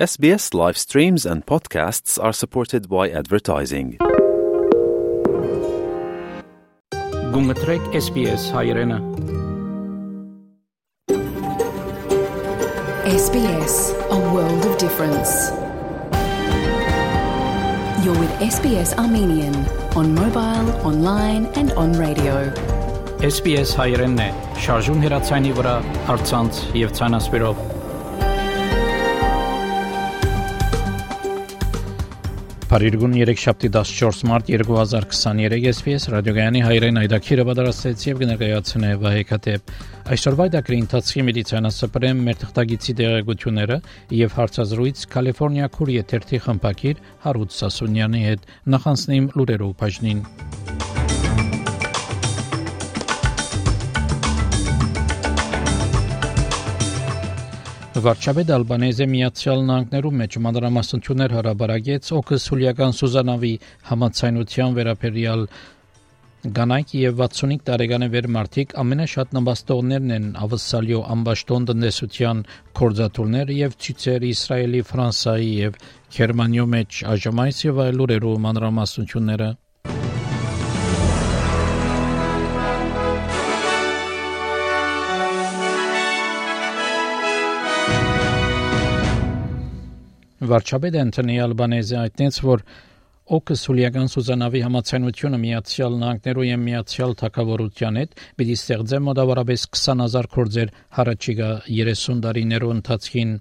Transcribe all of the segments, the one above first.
SBS live streams and podcasts are supported by advertising. Գումտրեք SBS հայրենը։ SBS, a world of difference. You're with SBS Armenian on mobile, online, and on radio. SBS հայրենն է, շարժուն հեռացանի վրա, հարցանց եւ ցանասպիրով։ Փարիգուն 3 շաբթի 14 մարտ 2023 SPS ռադիոգայանի հայրեն այդակիրը պատրաստեց եւ կներկայացնե Վահեկատեփ այսօրվա դակրի ընթացքի մեդիցինասպրեմ մեր թղթագիտի դերակցությունները եւ հարցազրույց Կալիֆոռնիա քուրի եթերթի խմբակիր Հարութ Սասունյանի հետ նախանցնիմ լուրերով բաժնին Վարչապետ Ալբանեզը Միացյալ Նահանգներում մեջ մանրամասնություններ հարաբարագեց օկս հուլիական Սուզանավի համացայնության վերաբերյալ Գանայք եւ 65 տարեկան վեր մարդիկ ամենաշատ նպաստողներն են ավսալյո ամբաշտոն տնտեսության կորզատուրներ եւ ցույցեր Իսրայելի, Ֆրանսայի եւ Գերմանիո մեջ այժմայս եւ այլ լուրերով մանրամասնությունները Վարչապետ Անտոնի Ալբանեզը այդտենց որ օկսուլիական Սուզանավի համացանությունը Միացյալ Նահանգներու եւ Միացյալ Թագավորության հետ պիտի ստեղծե մոտավորապես 20000 կորձեր հարաճիգա 30 տարիներու ընթացքին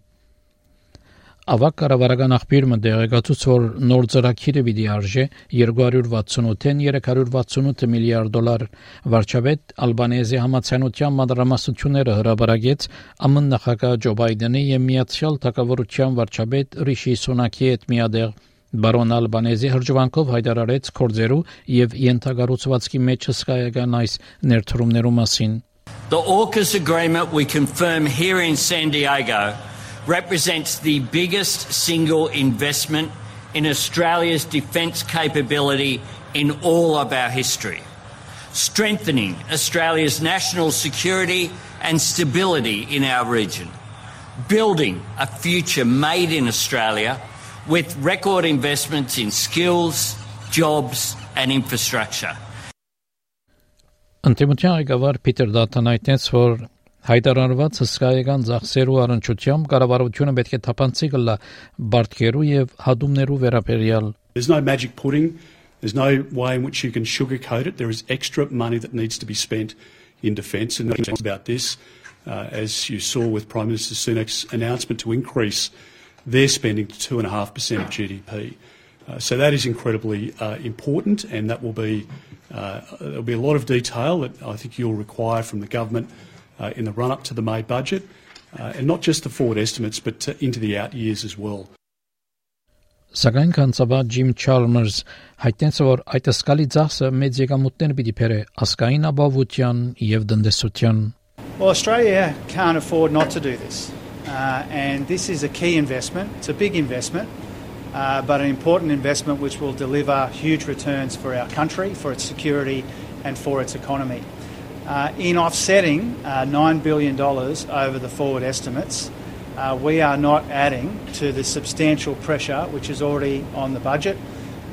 Ավակ կառավարական աղբյուրը դեղեկացուց որ նոր ծրագիրը պիտի արժե 268-ին 368 միլիարդ դոլար վարչապետ Ալբանեզի համացանության մադրամասնությունները հրաբարագեց ԱՄՆ նախագահ Ջո Բայդենի եւ Միացյալ Թագավորության վարչապետ Ռիշի Սունակի հետ միադեղ Բարոն Ալբանեզի հրճվանքով հայտարարեց կորձերու եւ յենթագառուցվածքի մեջ հսկայական այս ներդրումներու մասին The AUKUS agreement we confirm here in San Diego represents the biggest single investment in Australia's defence capability in all of our history, strengthening Australia's national security and stability in our region, building a future made in Australia with record investments in skills, jobs, and infrastructure. Întâi mă Peter Dutton I for Հայտարարված հսկայական ծախսերու առնչությամբ կառավարությունը պետք է թափանցի կլա բարդքերու եւ հադումներու վերաբերյալ There's no magic pudding. There's no way in which you can sugarcoat it. There is extra money that needs to be spent in defence, and about this, uh, as you saw with Prime Minister Sunak's announcement to increase their spending to two and a half percent of GDP. Uh, so that is incredibly uh, important, and that will be uh, there'll be a lot of detail that I think you'll require from the government uh, in the run up to the May budget, uh, and not just the forward estimates, but uh, into the out years as well. Սակայն կանցաբար Ջիմ Չալմերս հայտնեց որ այդ սկալի ծախսը մեծ եկամուտներ պիտի բերե ասկային ապահովության եւ տնտեսության Well, Australia can't afford not to do this. Uh, and this is a key investment. It's a big investment, uh, but an important investment which will deliver huge returns for our country, for its security, and for its economy. Uh, in offsetting uh, $9 billion over the forward estimates, uh, we are not adding to the substantial pressure which is already on the budget.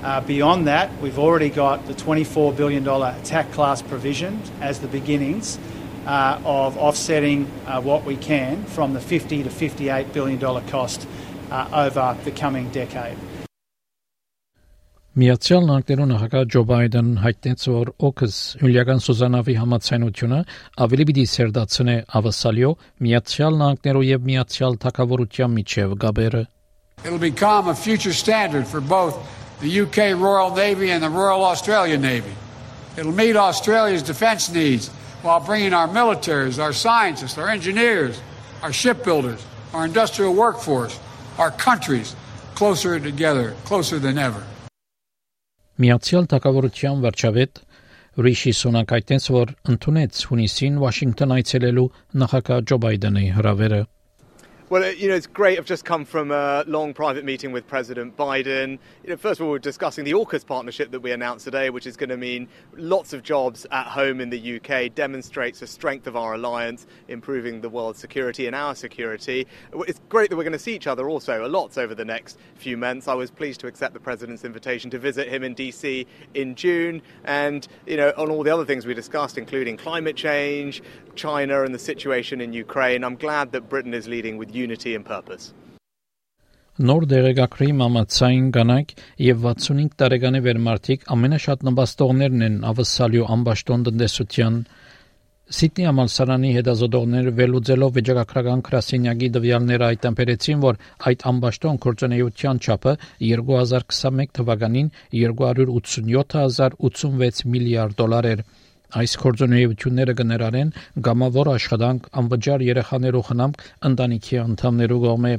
Uh, beyond that, we've already got the $24 billion attack class provision as the beginnings uh, of offsetting uh, what we can from the 50 to $58 billion cost over the coming decade. Միացյալ Նահանգներու նախագահ Ջո Բայդեն հայտնեց, որ օքս հյուլիական Սուզանավի համացանությունը ավելի պիտի սերդացնե ավասալյո Միացյալ Նահանգներու եւ Միացյալ Թագավորության միջև գաբերը։ It'll become a future standard for both the UK Royal Navy and the Royal Australian Navy. It'll meet Australia's defense needs while bringing our militaries, our scientists, our engineers, our shipbuilders, our industrial workforce, our countries closer together, closer than ever. Միացյալ Թագավորության վարչապետ Ռիշի Սունակ այդտենց որ ընդունեց հունիսին Վաշինգտոն այցելելու նախագահ Ջո Բայդենի հրավերը Well, uh, you know, it's great. I've just come from a long private meeting with President Biden. You know, first of all, we're discussing the AUKUS partnership that we announced today, which is going to mean lots of jobs at home in the UK, demonstrates the strength of our alliance, improving the world's security and our security. It's great that we're going to see each other also a lot over the next few months. I was pleased to accept the President's invitation to visit him in DC in June, and, you know, on all the other things we discussed, including climate change, China and the situation in Ukraine. I'm glad that Britain is leading with unity and purpose. Նոր դեղեկագրի մամացային կանայք եւ 65 տարեկանի վերմարտիկ ամենաշատ նպաստողներն են ավսալյու ամբաշտոն տնտեսության Սիդնի ամալսարանի հետազոտողները վերլուծելով վիճակագրական գրասենյակի դվյալները այդ ամբերեցին, որ այդ ամբաշտոն կորցնեյության չափը 2021 թվականին 287086 միլիարդ դոլար էր։ Այս կորձունեությունները կներառեն գամավոր աշխատանք, անվճար երեխաներու խնամք, ընտանիքի անդամներու կողմէ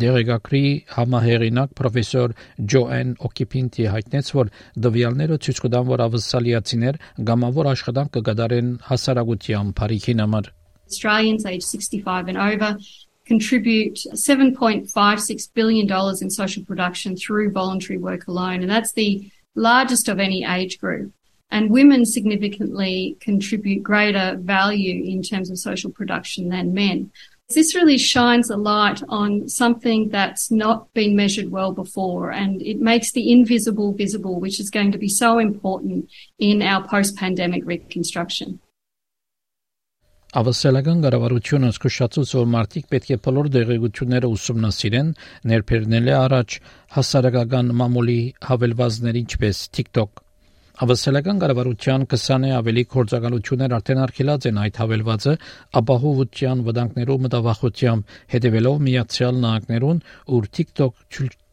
Դերեկակրի համահեղինակ պրոֆեսոր Ջոեն Օկիպինտի հայտնեց, որ դվյալները ցույց կտան, որ ավսալիացիներ գամավոր աշխատանք կգադարեն հասարակության բարիքին համար։ Australians aged 65 and over contribute $7.56 billion in social production through voluntary work alone, and that's the largest of any age group. And women significantly contribute greater value in terms of social production than men. This really shines a light on something that's not been measured well before, and it makes the invisible visible, which is going to be so important in our post pandemic reconstruction. Ավասելական կառավարությունը զսկուշացուց որ մարդիկ պետք է բոլոր դեղեցությունները ուսումնասիրեն, ներբերնել է առաջ հասարակական մամուլի հավելվածներ ինչպես TikTok Ավասելական կառավարության 20-ը ավելի կորցակալություններ արդեն արկելած են այդ հավելվածը ապահովության վտանգներով մտավախությամբ հետևելով Միացյալ Նահանգներուն ուր TikTok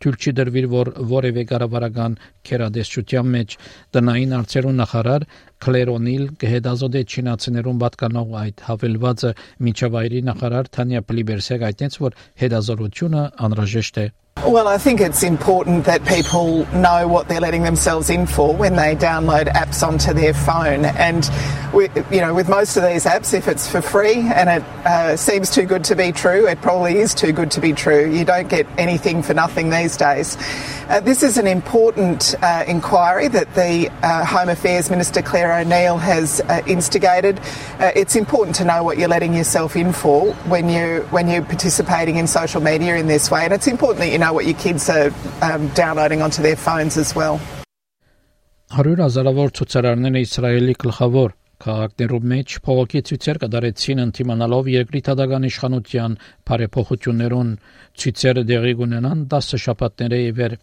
թույլ չի դրվիր որ որևէ կառավարական քերադեսչության մեջ տնային արծերու նախարար Կլերոնիլ կհետազոտե չինացիներուն պատկանող այդ հավելվածը միջավայրի նախարար Թանյա Պլիբերսեկ այդտենց որ հետազոտությունը անհրաժեշտ է Well, I think it's important that people know what they're letting themselves in for when they download apps onto their phone. And, we, you know, with most of these apps, if it's for free and it uh, seems too good to be true, it probably is too good to be true. You don't get anything for nothing these days. Uh, this is an important uh, inquiry that the uh, Home Affairs Minister Claire O'Neill has uh, instigated. Uh, it's important to know what you're letting yourself in for when you when you're participating in social media in this way, and it's important that you know what your kids are um, downloading onto their phones as well. Հարյուր հազարավոր ցուցարարներ Իսրայելի գլխավոր քաղաքներում մեջ փողոքի ցույցեր կդարեցին ընդդիմանալով երկրի թադական իշխանության բարեփոխություններուն ցույցերը դեղի կունենան 10 շաբաթների իվեր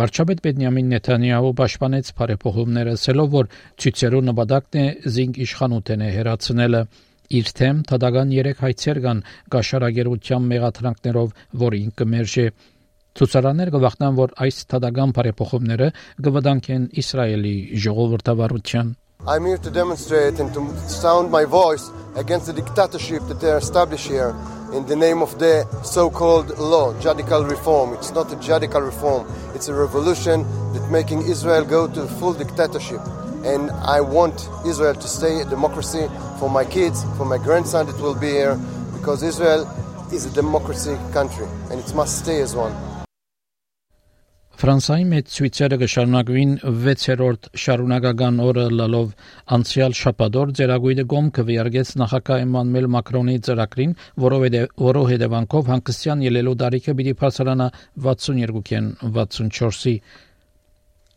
Վարչապետ Բենյամին Նեթանյահու պաշտպանեց բարեփոխումները, ասելով, որ ցույցերու նպատակն է զինք իշխանութենը հերացնելը իր թեմ թադական 3 հայցեր կան գաշարագերության մեղադրանքներով, որ ինքը մերժե Ցուցարաններ կվախտան, որ այս թադական բարեփոխումները կվտանգեն Իսրայելի ժողովրդավարության I'm here to demonstrate and to sound my voice against the dictatorship that they established here in the name of the so-called law, judicial reform. It's not a judicial reform. It's a revolution that making Israel go to full dictatorship. And I want Israel to stay a democracy for my kids, for my grandson that will be here, because Israel is a democracy country and it must stay as one. Ֆրանսիայի մեջ ցույցերը կշարունակվին 6-րդ շարունակական օրը լալով անցյալ շաբաթօր ձերագույնը գոմ կվիարգեց նախագահ Էմանուել Մակրոնի ծրագրին, որով որով հետևանքով հանգստյան ելելու տարիքը պիտի բարձրանա 62-ին 64-ի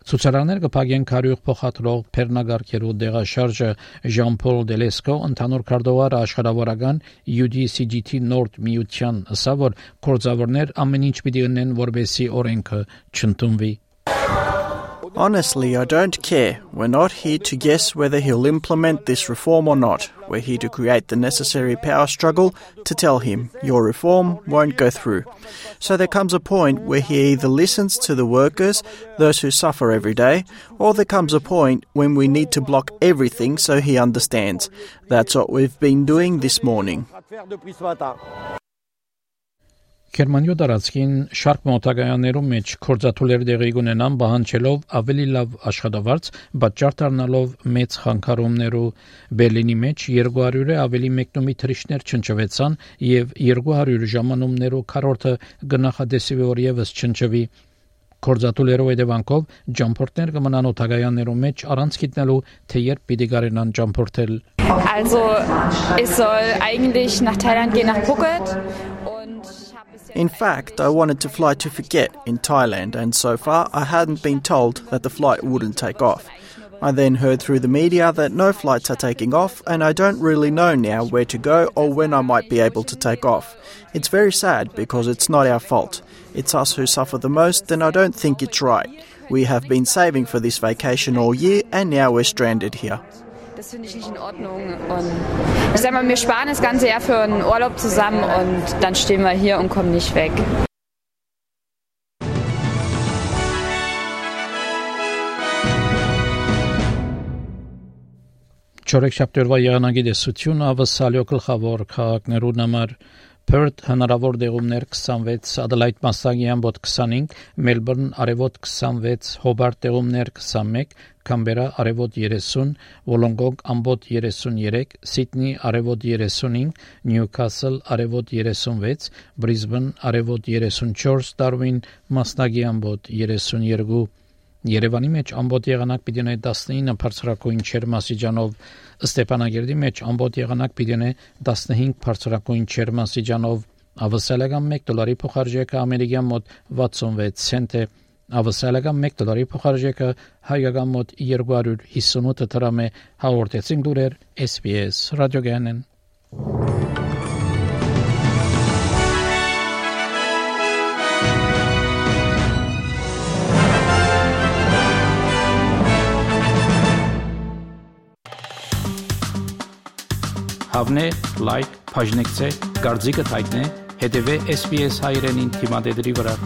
Ցուցարարներ կփակեն քարյուղ փոխադրող Փեռնագարքերու դեղաշարժը Ժան-Պոլ Դելեսկո ընդհանուր քարտուղարը աշխարհավորական UDCGT Nord միության ասա որ կորձավորներ ամեն ինչ պիտի ունեն որբեսի օրենքը չընդունվի Honestly, I don't care. We're not here to guess whether he'll implement this reform or not. We're here to create the necessary power struggle to tell him your reform won't go through. So there comes a point where he either listens to the workers, those who suffer every day, or there comes a point when we need to block everything so he understands. That's what we've been doing this morning. Գերմանիա դարածքին շարք մոտակայաններում մեջ կորզաթուլեր դեղի ունենան բանջելով ավելի լավ աշխատավարձ, բաճար դառնալով մեծ խանգարումներու Բերլինի մեջ 200-ը ավելի մեկնումի թրիշներ չնչվեցան եւ 200 ժամանումներու քառորդը գնահատեսի որ եւս չնչվի Կորզատուլերով հետևանքով ջամփորտներ կմնան օթագայաններում մեջ առանց գտնելու թե երբ պիտի գարենան ջամփորտել Also ich soll eigentlich nach Thailand gehen nach Phuket In fact, I wanted to fly to Phuket in Thailand, and so far I hadn't been told that the flight wouldn't take off. I then heard through the media that no flights are taking off, and I don't really know now where to go or when I might be able to take off. It's very sad because it's not our fault. It's us who suffer the most, and I don't think it's right. We have been saving for this vacation all year, and now we're stranded here. Das finde ich nicht in Ordnung. Und ich sag mal, wir sparen das ganze Jahr für einen Urlaub zusammen und dann stehen wir hier und kommen nicht weg. Չորեքշաբթի եղանակի դեսությունը ավսալյո գլխավոր քաղաքներուն համար Perth հնարավոր դեղումներ 26, Adelaide Մասսագի ամբոտ 25, Melbourne արևոտ 26, Hobart դեղումներ 21, Canberra արևոտ 30, Wollongong ամբոտ 33, Sydney արևոտ 35, Newcastle արևոտ 36, Brisbane արևոտ 34, Darwin Մասնագի ամբոտ 32 Երևանի մեջ ամբողջ եղանակ պիտի ունենա 19 բարձրակույն չերմասիջանով, Ստեփանագերդի մեջ ամբողջ եղանակ պիտի ունենա 15 բարձրակույն չերմասիջանով, ավսալական 1 դոլարի փոխարժեքը ամերիկյան մոտ 66 ցենտ է, ավսալական 1 դոլարի փոխարժեքը հայկական մոտ 258 դրամ է, հաղորդեցին դուրեր SPS ռադիոգանեն։ Հավնե, լայք, բաժնեկցե, դարձիկը թայտնե, հետեւե SPS հայրենին թիմադեդի վրա։